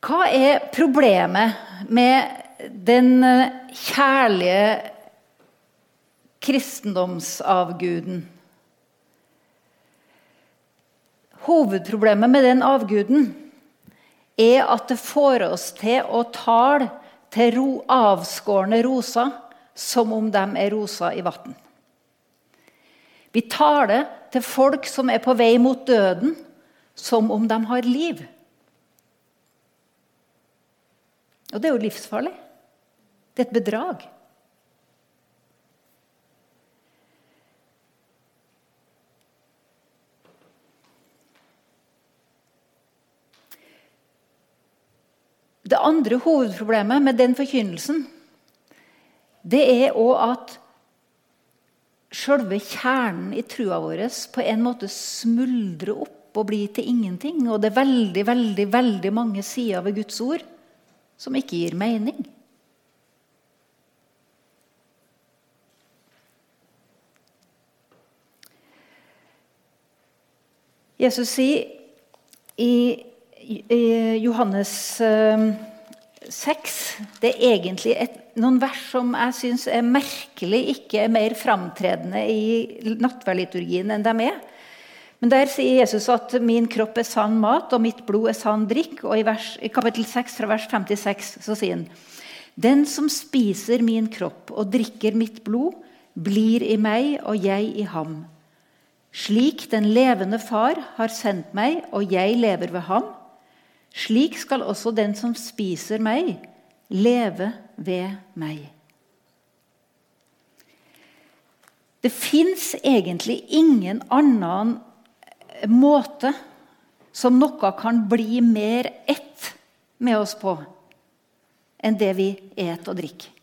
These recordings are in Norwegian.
Hva er problemet med den eh, kjærlige kristendomsavguden? Hovedproblemet med den avguden er at det får oss til å tale til ro, avskårne roser som om de er roser i vann. Vi taler til folk som er på vei mot døden, som om de har liv. Og det er jo livsfarlig. Det er et bedrag. Det andre hovedproblemet med den forkynnelsen det er òg at selve kjernen i trua vår på en måte smuldrer opp og blir til ingenting. Og det er veldig, veldig, veldig mange sider ved Guds ord som ikke gir mening. Jesus sier i, Johannes 6 eh, Det er egentlig et, noen vers som jeg syns er merkelig ikke er mer framtredende i nattverdliturgien enn de er. Men der sier Jesus at 'min kropp er sann mat, og mitt blod er sann drikk'. Og i, vers, i kapittel 6 fra vers 56 så sier han Den som spiser min kropp og drikker mitt blod, blir i meg og jeg i ham. Slik den levende Far har sendt meg, og jeg lever ved ham, slik skal også den som spiser meg, leve ved meg. Det fins egentlig ingen annen måte som noe kan bli mer ett med oss på enn det vi et og drikker.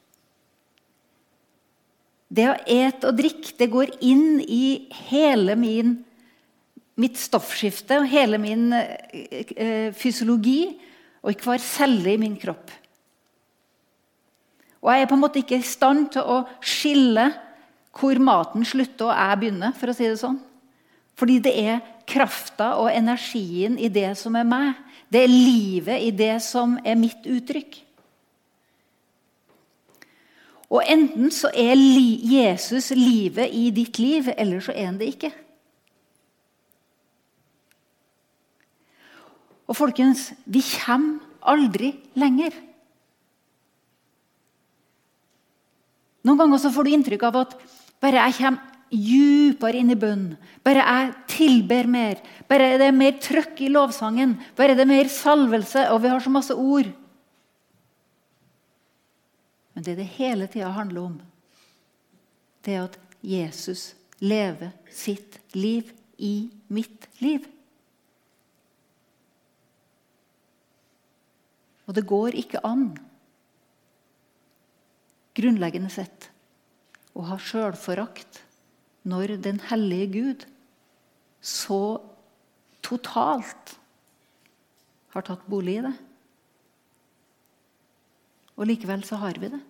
Det å et og drikke det går inn i hele min, mitt stoffskifte og hele min eh, eh, fysiologi og i hver celle i min kropp. Og jeg er på en måte ikke i stand til å skille hvor maten slutter og jeg begynner. for å si det sånn. Fordi det er krafta og energien i det som er meg. Det er livet i det som er mitt uttrykk. Og enten så er Jesus livet i ditt liv, eller så er han det ikke. Og folkens, vi kommer aldri lenger. Noen ganger så får du inntrykk av at bare jeg kommer djupere inn i bønn. Bare jeg tilber mer. Bare det er mer trøkk i lovsangen. Bare det er mer salvelse, og vi har så masse ord. Men det det hele tida handler om, det er at Jesus lever sitt liv i mitt liv. Og det går ikke an, grunnleggende sett, å ha sjølforakt når den hellige Gud så totalt har tatt bolig i det. Og likevel så har vi det.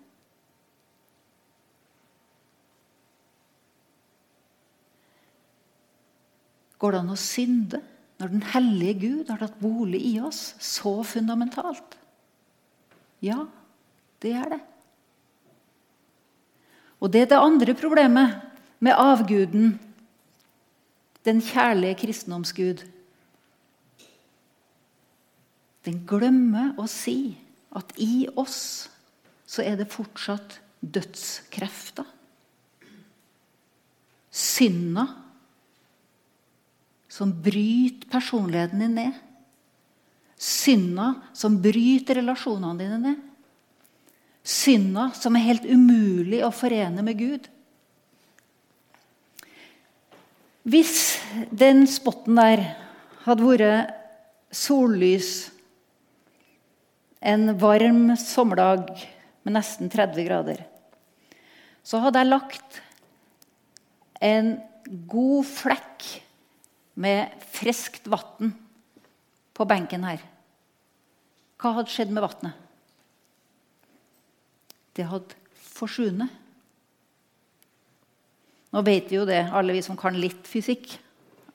Går det an å synde når den hellige Gud har tatt bolig i oss så fundamentalt? Ja, det er det. Og det er det andre problemet med avguden, den kjærlige kristendomsgud. Den glemmer å si at i oss så er det fortsatt dødskrefter. Synda som bryter personligheten din ned. Synda som bryter relasjonene dine ned. Synda som er helt umulig å forene med Gud. Hvis den spotten der hadde vært sollys en varm sommerdag med nesten 30 grader, så hadde jeg lagt en god flekk med friskt vann på benken her. Hva hadde skjedd med vannet? Det hadde forsvunnet. Nå vet vi jo det, alle vi som kan litt fysikk,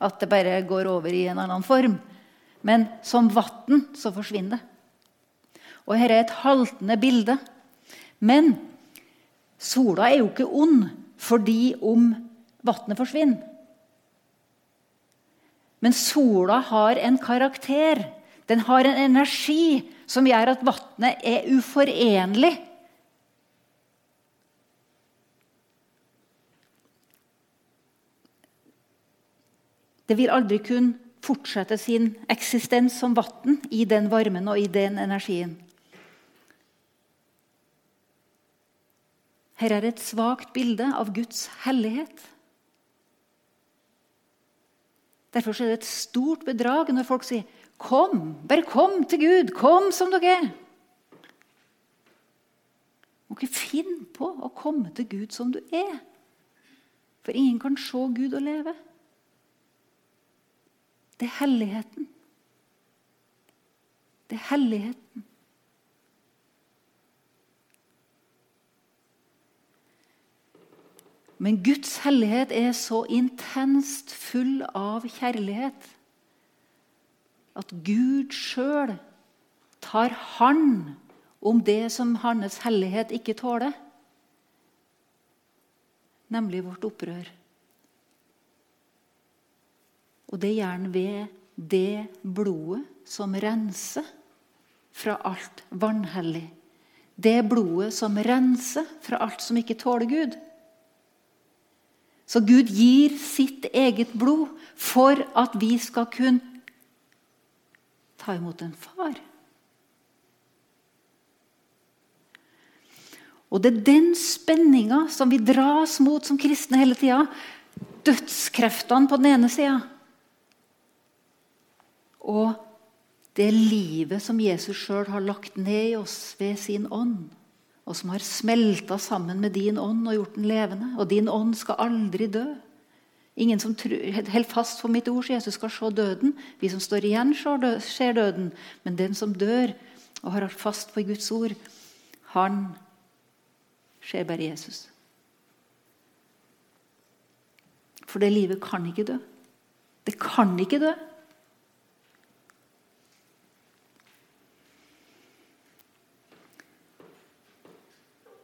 at det bare går over i en annen form. Men som vann så forsvinner det. Og her er et haltende bilde. Men sola er jo ikke ond fordi om vannet forsvinner. Men sola har en karakter. Den har en energi som gjør at vannet er uforenlig. Det vil aldri kunne fortsette sin eksistens som vann i den varmen og i den energien. Her er et svakt bilde av Guds hellighet. Derfor er det et stort bedrag når folk sier 'Kom, bare kom til Gud. Kom som dere er.' Du må ikke finne på å komme til Gud som du er. For ingen kan se Gud og leve. Det er helligheten. Det er helligheten. Men Guds hellighet er så intenst full av kjærlighet at Gud sjøl tar hånd om det som hans hellighet ikke tåler, nemlig vårt opprør. Og det gjør han ved det blodet som renser fra alt vanhellig. Det blodet som renser fra alt som ikke tåler Gud. Så Gud gir sitt eget blod for at vi skal kunne ta imot en far. Og det er den spenninga som vi dras mot som kristne hele tida. Dødskreftene på den ene sida. Og det livet som Jesus sjøl har lagt ned i oss ved sin ånd og som har smelta sammen med din ånd og gjort den levende. Og din ånd skal aldri dø. Ingen som holder fast på mitt ord, så Jesus skal se døden. Vi som står igjen, ser døden. Men den som dør og har holdt fast på Guds ord, han ser bare Jesus. For det livet kan ikke dø. Det kan ikke dø.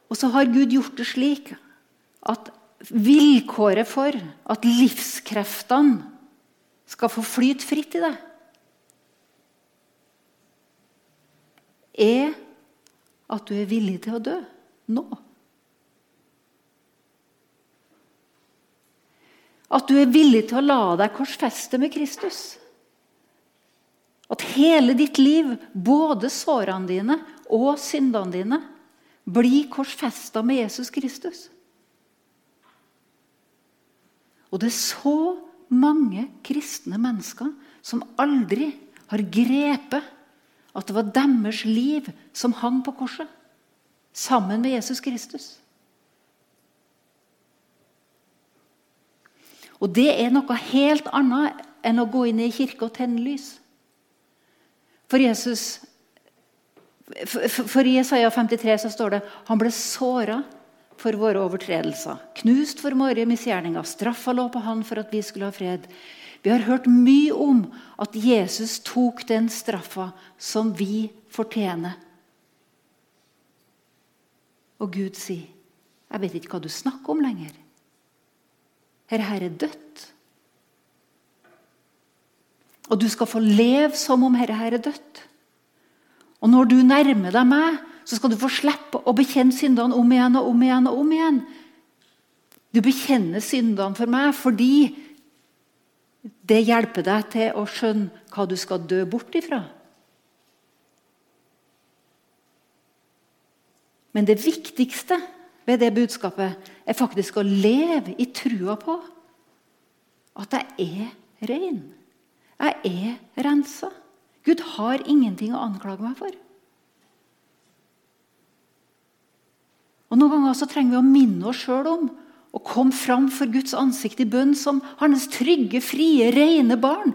Og så har Gud gjort det slik at vilkåret for at livskreftene skal få flyte fritt i deg, er at du er villig til å dø nå. At du er villig til å la deg korsfeste med Kristus. At hele ditt liv, både sårene dine og syndene dine, bli korsfesta med Jesus Kristus. Og det er så mange kristne mennesker som aldri har grepet at det var deres liv som hang på korset, sammen med Jesus Kristus. Og det er noe helt annet enn å gå inn i kirke og tenne lys. For Jesus for i Isaiah 53 så står det han ble såra for våre overtredelser, knust for våre misgjerninger. Straffa lå på han for at vi skulle ha fred. Vi har hørt mye om at Jesus tok den straffa som vi fortjener. Og Gud sier, 'Jeg vet ikke hva du snakker om lenger.' Her, her er dødt. Og du skal få leve som om dette her er dødt. Og når du nærmer deg meg, så skal du få slippe å bekjenne syndene om igjen og om igjen. og om igjen. Du bekjenner syndene for meg fordi det hjelper deg til å skjønne hva du skal dø bort ifra. Men det viktigste ved det budskapet er faktisk å leve i trua på at jeg er ren. Jeg er rensa. Gud har ingenting å anklage meg for. Og Noen ganger så trenger vi å minne oss sjøl om å komme fram for Guds ansikt i bønn som hans trygge, frie, rene barn.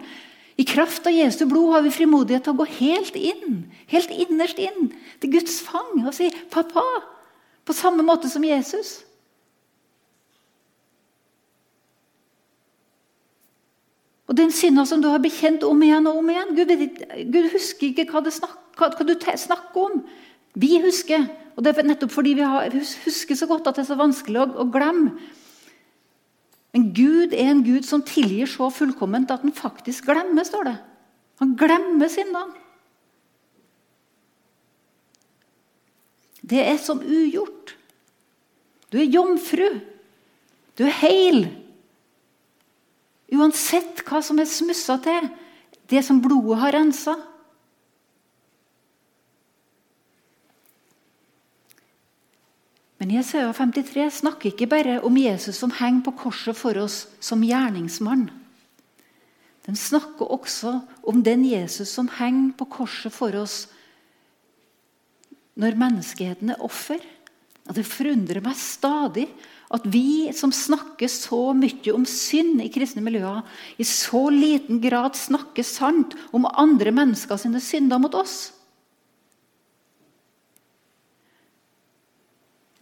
I kraft av Jesu blod har vi frimodighet til å gå helt inn, helt innerst inn til Guds fang og si 'pappa', på samme måte som Jesus. Og den synda som du har bekjent om igjen og om igjen Gud, Gud husker ikke hva, snak, hva, hva du snakker om. Vi husker. Og det er nettopp fordi vi har, husker så godt at det er så vanskelig å, å glemme. Men Gud er en Gud som tilgir så fullkomment at han faktisk glemmer, står det. Han glemmer syndene. Det er som ugjort. Du er jomfru. Du er heil. Uansett hva som er smussa til. Det som blodet har rensa. Men Jesaja 53 snakker ikke bare om Jesus som henger på korset for oss som gjerningsmann. Den snakker også om den Jesus som henger på korset for oss når menneskeheten er offer. Og Det forundrer meg stadig at vi som snakker så mye om synd i kristne miljøer, i så liten grad snakker sant om andre mennesker sine synder mot oss.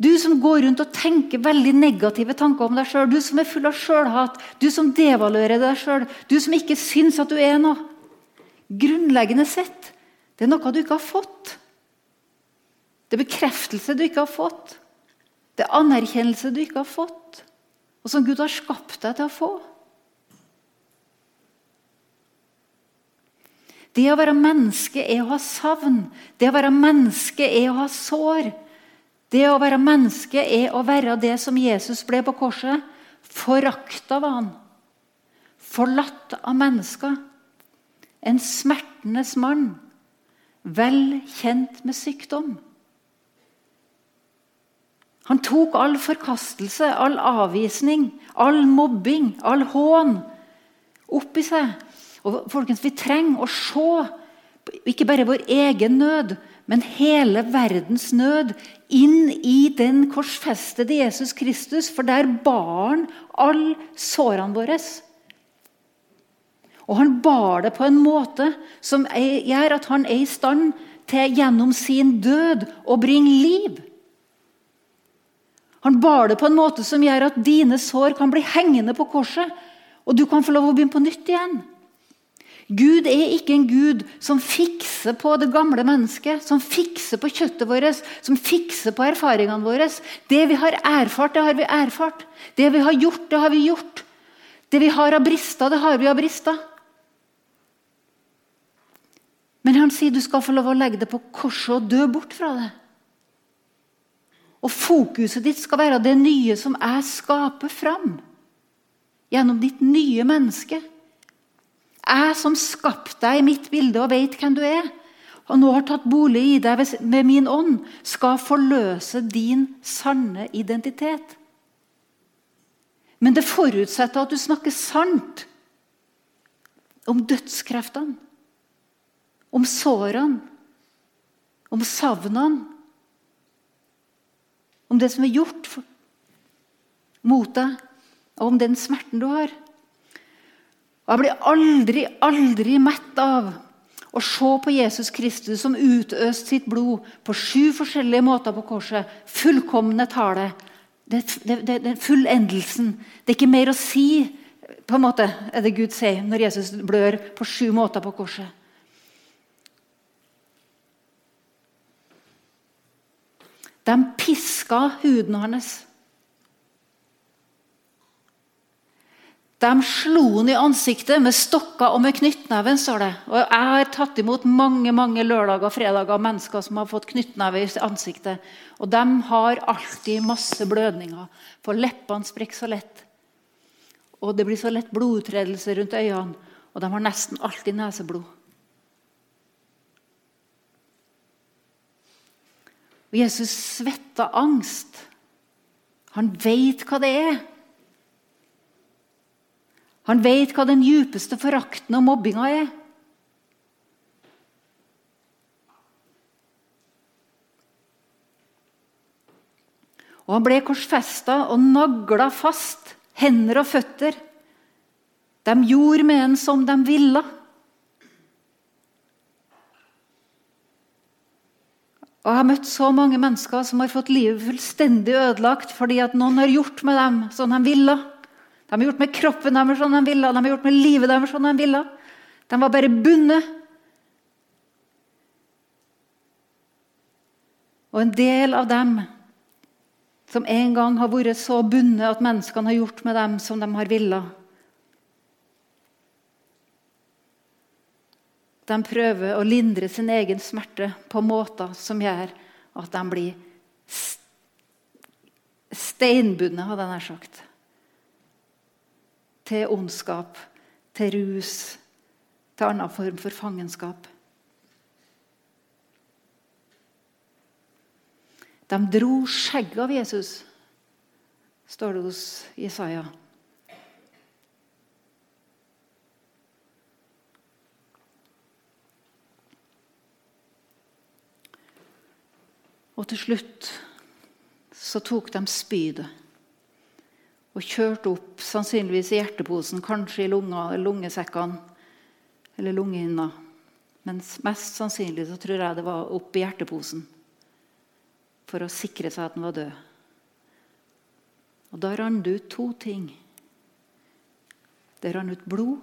Du som går rundt og tenker veldig negative tanker om deg sjøl. Du som er full av sjølhat. Du som devaluerer deg sjøl. Du som ikke syns at du er noe. Grunnleggende sett det er noe du ikke har fått. Det er bekreftelse du ikke har fått. Det er anerkjennelse du ikke har fått, og som Gud har skapt deg til å få. Det å være menneske er å ha savn. Det å være menneske er å ha sår. Det å være menneske er å være det som Jesus ble på korset. Forakta var han. Forlatt av mennesker. En smertenes mann. Vel kjent med sykdom. Han tok all forkastelse, all avvisning, all mobbing, all hån opp i seg. Og folkens, Vi trenger å se ikke bare vår egen nød, men hele verdens nød inn i den korsfestede Jesus Kristus, for der bar han alle sårene våre. Og han bar det på en måte som gjør at han er i stand til gjennom sin død å bringe liv. Han bar det på en måte som gjør at dine sår kan bli hengende på korset, og du kan få lov å begynne på nytt igjen. Gud er ikke en gud som fikser på det gamle mennesket, som fikser på kjøttet vårt, som fikser på erfaringene våre. Det vi har erfart, det har vi erfart. Det vi har gjort, det har vi gjort. Det vi har av brister, det har vi av brister. Men han sier du skal få lov å legge det på korset og dø bort fra det. Og fokuset ditt skal være det nye som jeg skaper fram. Gjennom ditt nye menneske. Jeg som skapte deg i mitt bilde og vet hvem du er, og nå har tatt bolig i deg med min ånd, skal forløse din sanne identitet. Men det forutsetter at du snakker sant om dødskreftene, om sårene, om savnene, om det som er gjort mot deg, og om den smerten du har. Og Jeg blir aldri, aldri mett av å se på Jesus Kristus som utøste sitt blod på sju forskjellige måter på korset. Fullkomne tallet. Det, fullendelsen. Det er ikke mer å si, på en måte, er det Gud sier når Jesus blør på sju måter på korset. De piska huden hans. De slo han i ansiktet med stokker og med knyttneven. står det. Og Jeg har tatt imot mange mange lørdager og fredager av mennesker som har fått knyttneve i ansiktet. Og De har alltid masse blødninger, for leppene sprekker så lett. Og Det blir så lett blodutredelse rundt øynene, og de har nesten alltid neseblod. Og Jesus svetta angst. Han veit hva det er. Han veit hva den djupeste forakten og mobbinga er. Og Han ble korsfesta og nagla fast, hender og føtter. De gjorde med en som de ville. Og Jeg har møtt så mange mennesker som har fått livet fullstendig ødelagt fordi at noen har gjort med dem som de ville. De har gjort med kroppen deres som de ville, de har gjort med livet deres som de ville. De var bare bundet. Og en del av dem som en gang har vært så bundet at menneskene har gjort med dem som de har villet. De prøver å lindre sin egen smerte på måter som gjør at de blir steinbundet, hadde jeg nær sagt. Til ondskap, til rus, til annen form for fangenskap. De dro skjegget av Jesus, står det hos Jesaja. Og til slutt så tok de spydet og kjørte opp, sannsynligvis i hjerteposen, kanskje i lunga, lungesekkene eller lungehinna. Men mest sannsynlig så tror jeg det var opp i hjerteposen for å sikre seg at den var død. Og Da rant det ut to ting. Det rant ut blod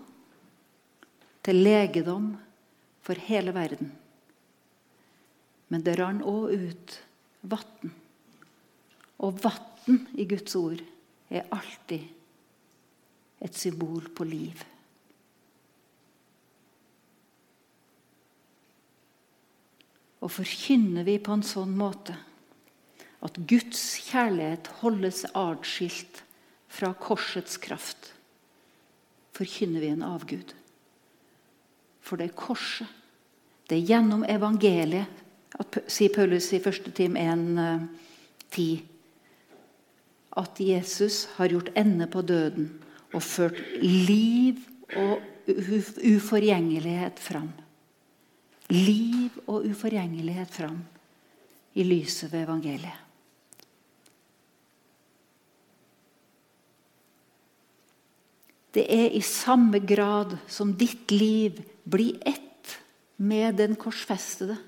til legedom for hele verden. Men det rant òg ut vann. Og vann i Guds ord er alltid et symbol på liv. Og forkynner vi på en sånn måte at Guds kjærlighet holdes atskilt fra korsets kraft, forkynner vi en avgud. For det er korset. Det er gjennom evangeliet, at, sier Paulus i 1. Tim 1,10, eh, at Jesus har gjort ende på døden og ført liv og uforgjengelighet fram. Liv og uforgjengelighet fram i lyset ved evangeliet. Det er i samme grad som ditt liv blir ett med den korsfestede.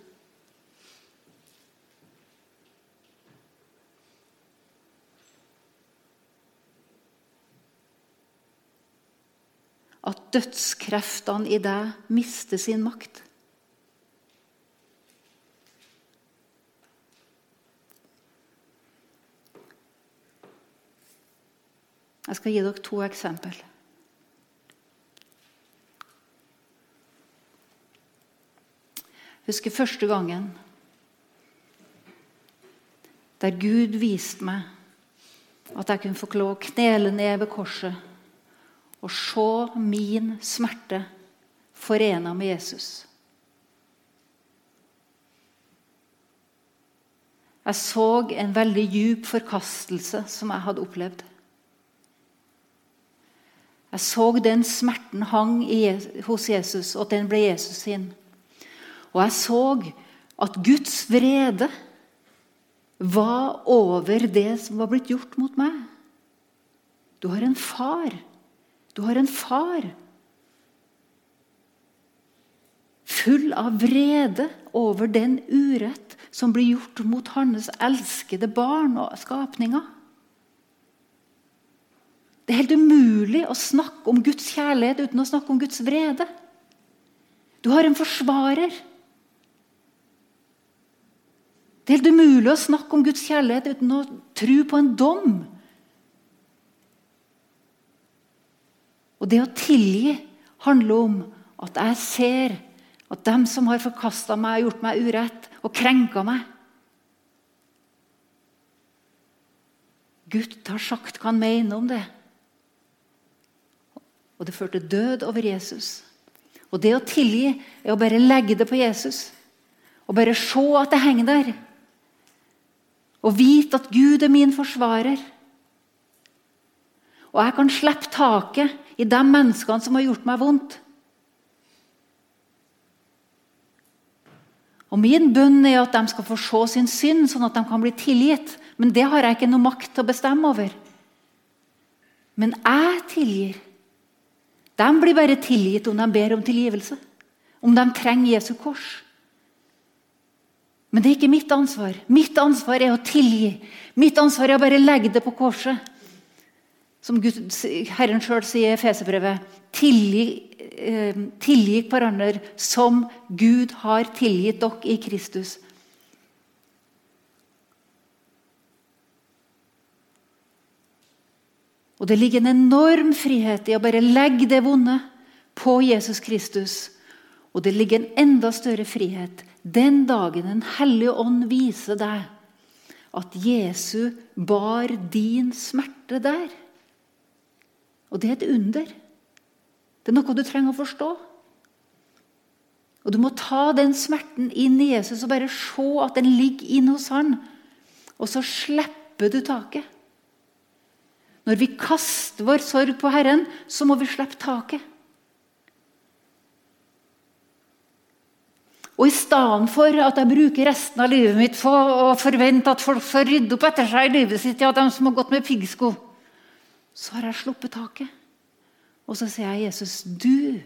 At dødskreftene i deg mister sin makt. Jeg skal gi dere to eksempler. husker første gangen der Gud viste meg at jeg kunne få lov å knele ned ved korset og se min smerte forena med Jesus. Jeg så en veldig djup forkastelse som jeg hadde opplevd. Jeg så den smerten hang hos Jesus, og at den ble Jesus sin. Og jeg så at Guds vrede var over det som var blitt gjort mot meg. Du har en far. Du har en far. Full av vrede over den urett som blir gjort mot hans elskede barn og skapninger. Det er helt umulig å snakke om Guds kjærlighet uten å snakke om Guds vrede. Du har en forsvarer. Det er helt umulig å snakke om Guds kjærlighet uten å tro på en dom. Og det å tilgi handler om at jeg ser at dem som har forkasta meg, har gjort meg urett og krenka meg Gud har sagt hva han mener om det. Og det førte død over Jesus. Og det å tilgi er å bare legge det på Jesus. Og bare se at det henger der. Og vite at Gud er min forsvarer. Og jeg kan slippe taket i de menneskene som har gjort meg vondt. Og Min bønn er at de skal få se sin synd, sånn at de kan bli tilgitt. Men det har jeg ikke noe makt til å bestemme over. Men jeg tilgir. De blir bare tilgitt om de ber om tilgivelse. Om de trenger Jesu kors. Men det er ikke mitt ansvar. Mitt ansvar er å tilgi. Mitt ansvar er å bare legge det på korset. Som Gud, Herren sjøl sier i Efeserbrevet, tilgi, eh, tilgikk hverandre som Gud har tilgitt dere i Kristus. Og Det ligger en enorm frihet i å bare legge det vonde på Jesus Kristus. Og det ligger en enda større frihet den dagen Den hellige ånd viser deg at Jesu bar din smerte der. Og det er et under. Det er noe du trenger å forstå. Og Du må ta den smerten inn i Jesus og bare se at den ligger inne hos han. Og så slipper du taket. Når vi kaster vår sorg på Herren, så må vi slippe taket. Og i stedet for at jeg bruker resten av livet mitt for å forvente at folk får rydde opp etter seg i livet sitt, ja, de som har gått med piggsko, så har jeg sluppet taket. Og så sier jeg, Jesus, du,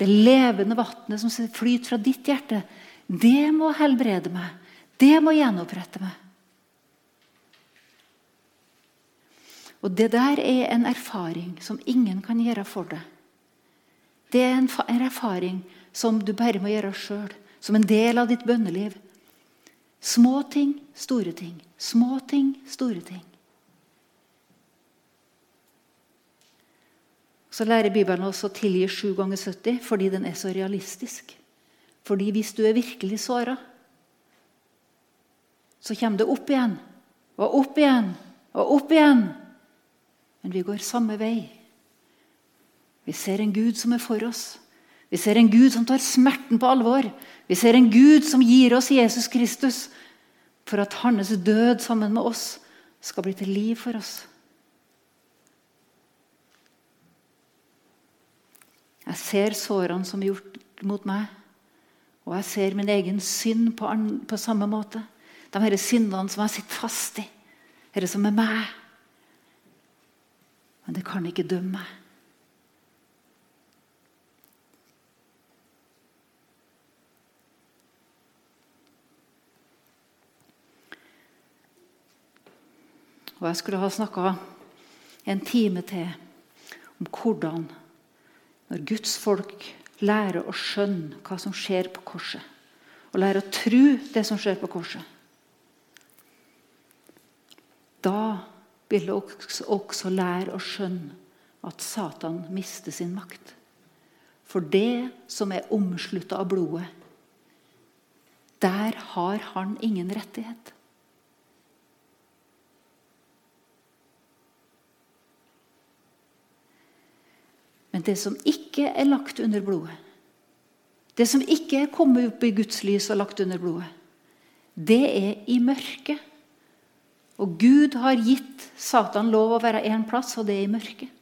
det levende vannet som flyter fra ditt hjerte, det må helbrede meg. Det må gjenopprette meg. Og Det der er en erfaring som ingen kan gjøre for deg. Det er en, erfaring som du bare må gjøre sjøl, som en del av ditt bønneliv. Små ting, store ting. Små ting, store ting. Så lærer Bibelen oss å tilgi 7 ganger 70 fordi den er så realistisk. Fordi hvis du er virkelig såra, så kommer det opp igjen og opp igjen og opp igjen. Men vi går samme vei. Vi ser en Gud som er for oss. Vi ser en Gud som tar smerten på alvor. Vi ser en Gud som gir oss Jesus Kristus for at hans død sammen med oss skal bli til liv for oss. Jeg ser sårene som er gjort mot meg, og jeg ser min egen synd på, på samme måte. De disse syndene som jeg sitter fast i. Dette som er meg. Men det kan ikke dømme meg. Og jeg skulle ha snakka en time til om hvordan, når Guds folk lærer å skjønne hva som skjer på korset, og lærer å tro det som skjer på korset Da vil også, også lære å skjønne at Satan mister sin makt. For det som er omslutta av blodet, der har han ingen rettighet. Men det som ikke er lagt under blodet, det som ikke er kommet opp i Guds lys og lagt under blodet, det er i mørket. Og Gud har gitt Satan lov å være én plass, og det er i mørket.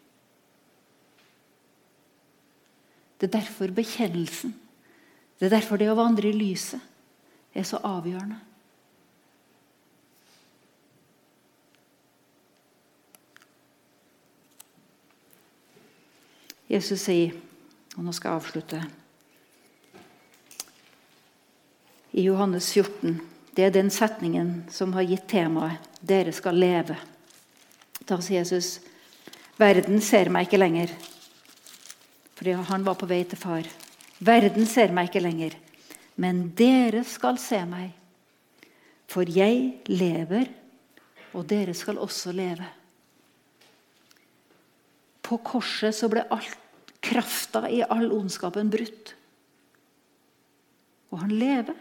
Det er derfor bekjennelsen, det er derfor det å vandre i lyset, er så avgjørende. Jesus sier, og nå skal jeg avslutte I Johannes 14 det er den setningen som har gitt temaet 'Dere skal leve'. Da sier Jesus, 'Verden ser meg ikke lenger'. Fordi han var på vei til far. 'Verden ser meg ikke lenger, men dere skal se meg.' 'For jeg lever, og dere skal også leve.' På korset så ble alt krafta i all ondskapen brutt. Og han lever.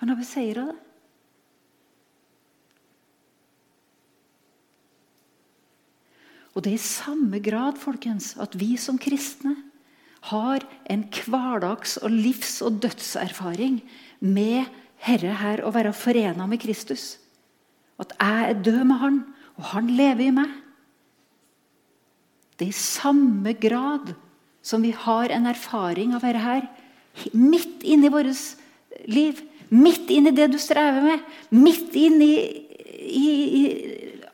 Han har beseira det. Og det er i samme grad folkens, at vi som kristne har en hverdags- og livs- og dødserfaring med Herre her å være forena med Kristus. At jeg er død med Han, og Han lever i meg. Det er i samme grad som vi har en erfaring av dette her, midt inni vårt liv. Midt inn i det du strever med. Midt inn i, i, i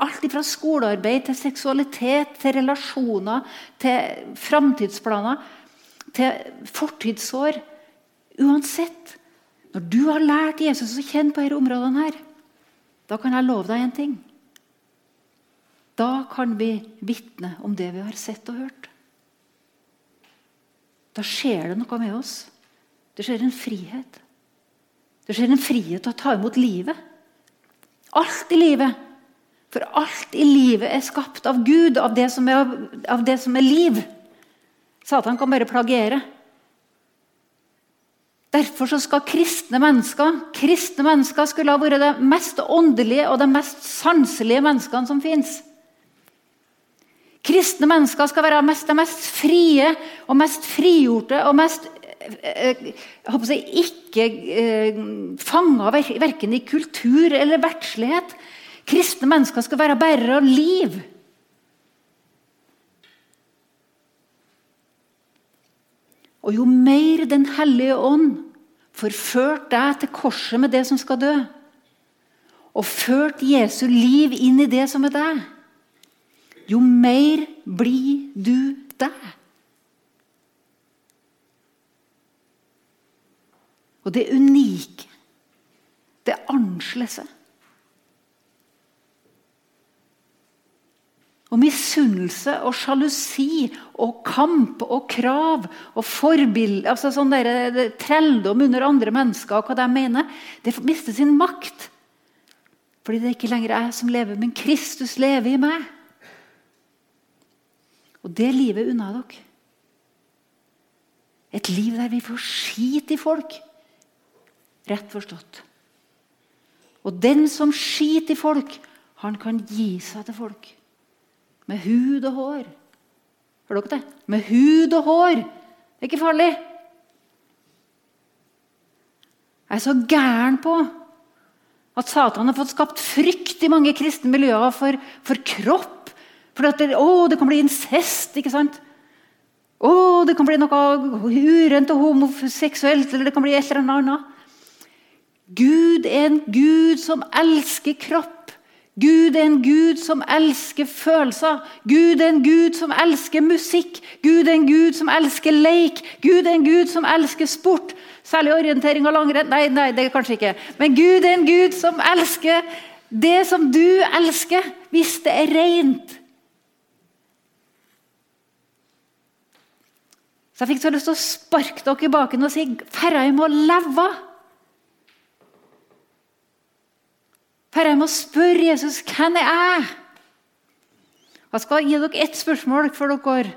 alt fra skolearbeid til seksualitet, til relasjoner, til framtidsplaner, til fortidsår. Uansett. Når du har lært Jesus å kjenne på disse områdene, her, da kan jeg love deg en ting. Da kan vi vitne om det vi har sett og hørt. Da skjer det noe med oss. Det skjer en frihet. Det skjer en frihet til å ta imot livet. Alt i livet. For alt i livet er skapt av Gud, av det som er, av det som er liv. Satan kan bare plagiere. Derfor skal kristne mennesker kristne mennesker skulle ha vært de mest åndelige og de mest sanselige menneskene som fins. Kristne mennesker skal være mest, de mest frie og mest frigjorte og mest eh, jeg si, ikke eh, fanga verken i kultur eller verdslighet. Kristne mennesker skal være bærere av liv. Og jo mer Den hellige ånd forført deg til korset med det som skal dø, og ført Jesu liv inn i det som er deg, jo mer blir du deg. Og det unike, det annerledes Og misunnelse og sjalusi og kamp og krav og forbild, altså sånn der, trelldom under andre mennesker og hva de mener, det mister sin makt. Fordi det er ikke lenger jeg som lever, men Kristus lever i meg. Og det livet unna dere. Et liv der vi får skit i folk. Rett forstått. Og den som skiter i folk, han kan gi seg til folk. Med hud og hår. Hører dere det? Med hud og hår. Det er ikke farlig. Jeg er så gæren på at Satan har fått skapt frykt i mange kristne miljøer for, for kropp. For det, å, det kan bli incest. ikke sant? Å, det kan bli noe urent og homoseksuelt, eller det kan bli et eller annet. Gud er en Gud som elsker kropp. Gud er en Gud som elsker følelser. Gud er en Gud som elsker musikk. Gud er en Gud som elsker leik. Gud er en Gud som elsker sport. Særlig orientering og langrenn. Nei, nei, det er kanskje ikke. Men Gud er en Gud som elsker det som du elsker, hvis det er rent. Så jeg fikk så lyst til å sparke dere i baken og si 'Færøy må leve'. «Færre, jeg må spørre Jesus hvem er jeg Jeg skal gi dere ett spørsmål for dere.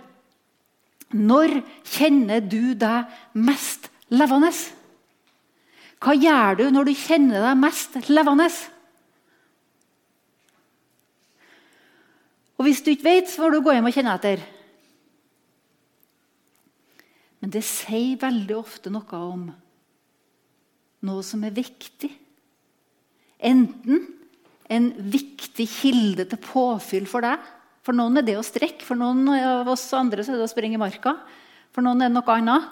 Når kjenner du deg mest levende? Hva gjør du når du kjenner deg mest levende? Og Hvis du ikke vet, så får du gå hjem og kjenne etter. Men det sier veldig ofte noe om noe som er viktig. Enten en viktig kilde til påfyll for deg. For noen er det å strekke, for noen av oss andre er det å springe i marka. For noen er det noe annet.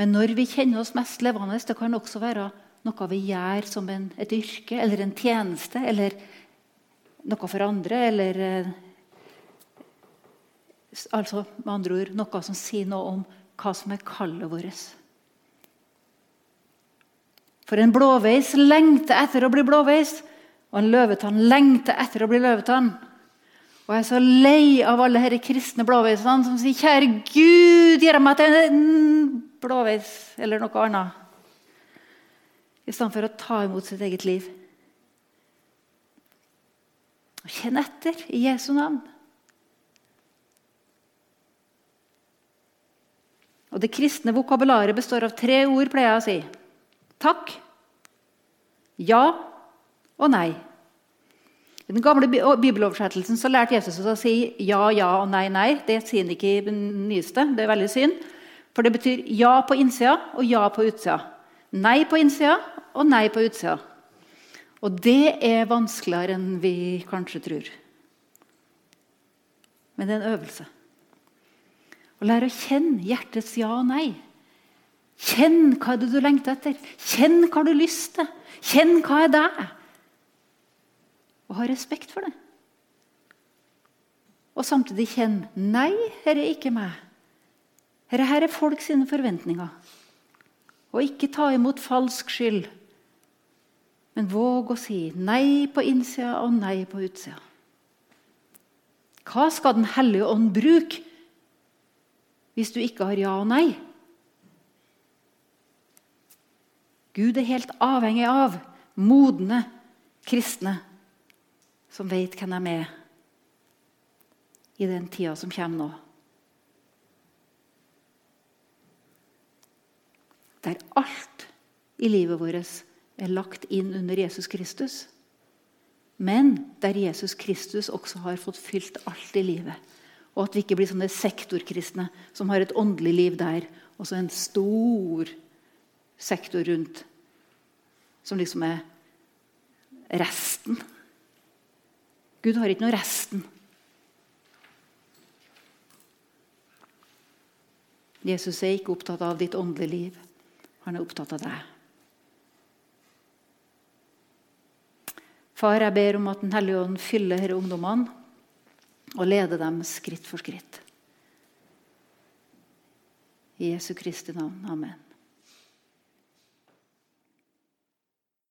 Men når vi kjenner oss mest levende, det kan også være noe vi gjør som en, et yrke eller en tjeneste, eller noe for andre, eller eh, Altså med andre ord noe som sier noe om hva som er kallet vårt. For en blåveis lengter etter å bli blåveis, og en løvetann lengter etter å bli løvetann. Og jeg er så lei av alle disse kristne blåveisene som sier 'Kjære Gud, gjør meg til en blåveis' eller noe annet. I stedet for å ta imot sitt eget liv. Kjenn etter i Jesu navn. Og Det kristne vokabularet består av tre ord, pleier jeg å si. Takk, ja og nei. I den gamle bibeloversettelsen så lærte Jesus å si ja, ja og nei, nei. Det sier han ikke i den nyeste. Det er veldig synd. For det betyr ja på innsida og ja på utsida. Nei på innsida og nei på utsida. Og det er vanskeligere enn vi kanskje tror. Men det er en øvelse. Å lære å kjenne hjertets ja og nei. Kjenn hva er det du lengter etter. Kjenn hva du har lyst til. Kjenn hva er deg. Og ha respekt for det. Og samtidig kjenn nei, dette er ikke meg. Dette er folk sine forventninger. Og ikke ta imot falsk skyld Men våg å si nei på innsida og nei på utsida. Hva skal Den hellige ånd bruke hvis du ikke har ja og nei? Gud er helt avhengig av modne kristne som vet hvem de er i den tida som kommer nå. Der alt i livet vårt er lagt inn under Jesus Kristus. Men der Jesus Kristus også har fått fylt alt i livet. Og at vi ikke blir sånne sektorkristne som har et åndelig liv der, og så en stor sektor rundt som liksom er resten. Gud har ikke noe resten. Jesus er ikke opptatt av ditt åndelige liv. Han er opptatt av deg. Far, jeg ber om at Den hellige ånd fyller disse ungdommene og leder dem skritt for skritt. I Jesu Kristi navn. Amen.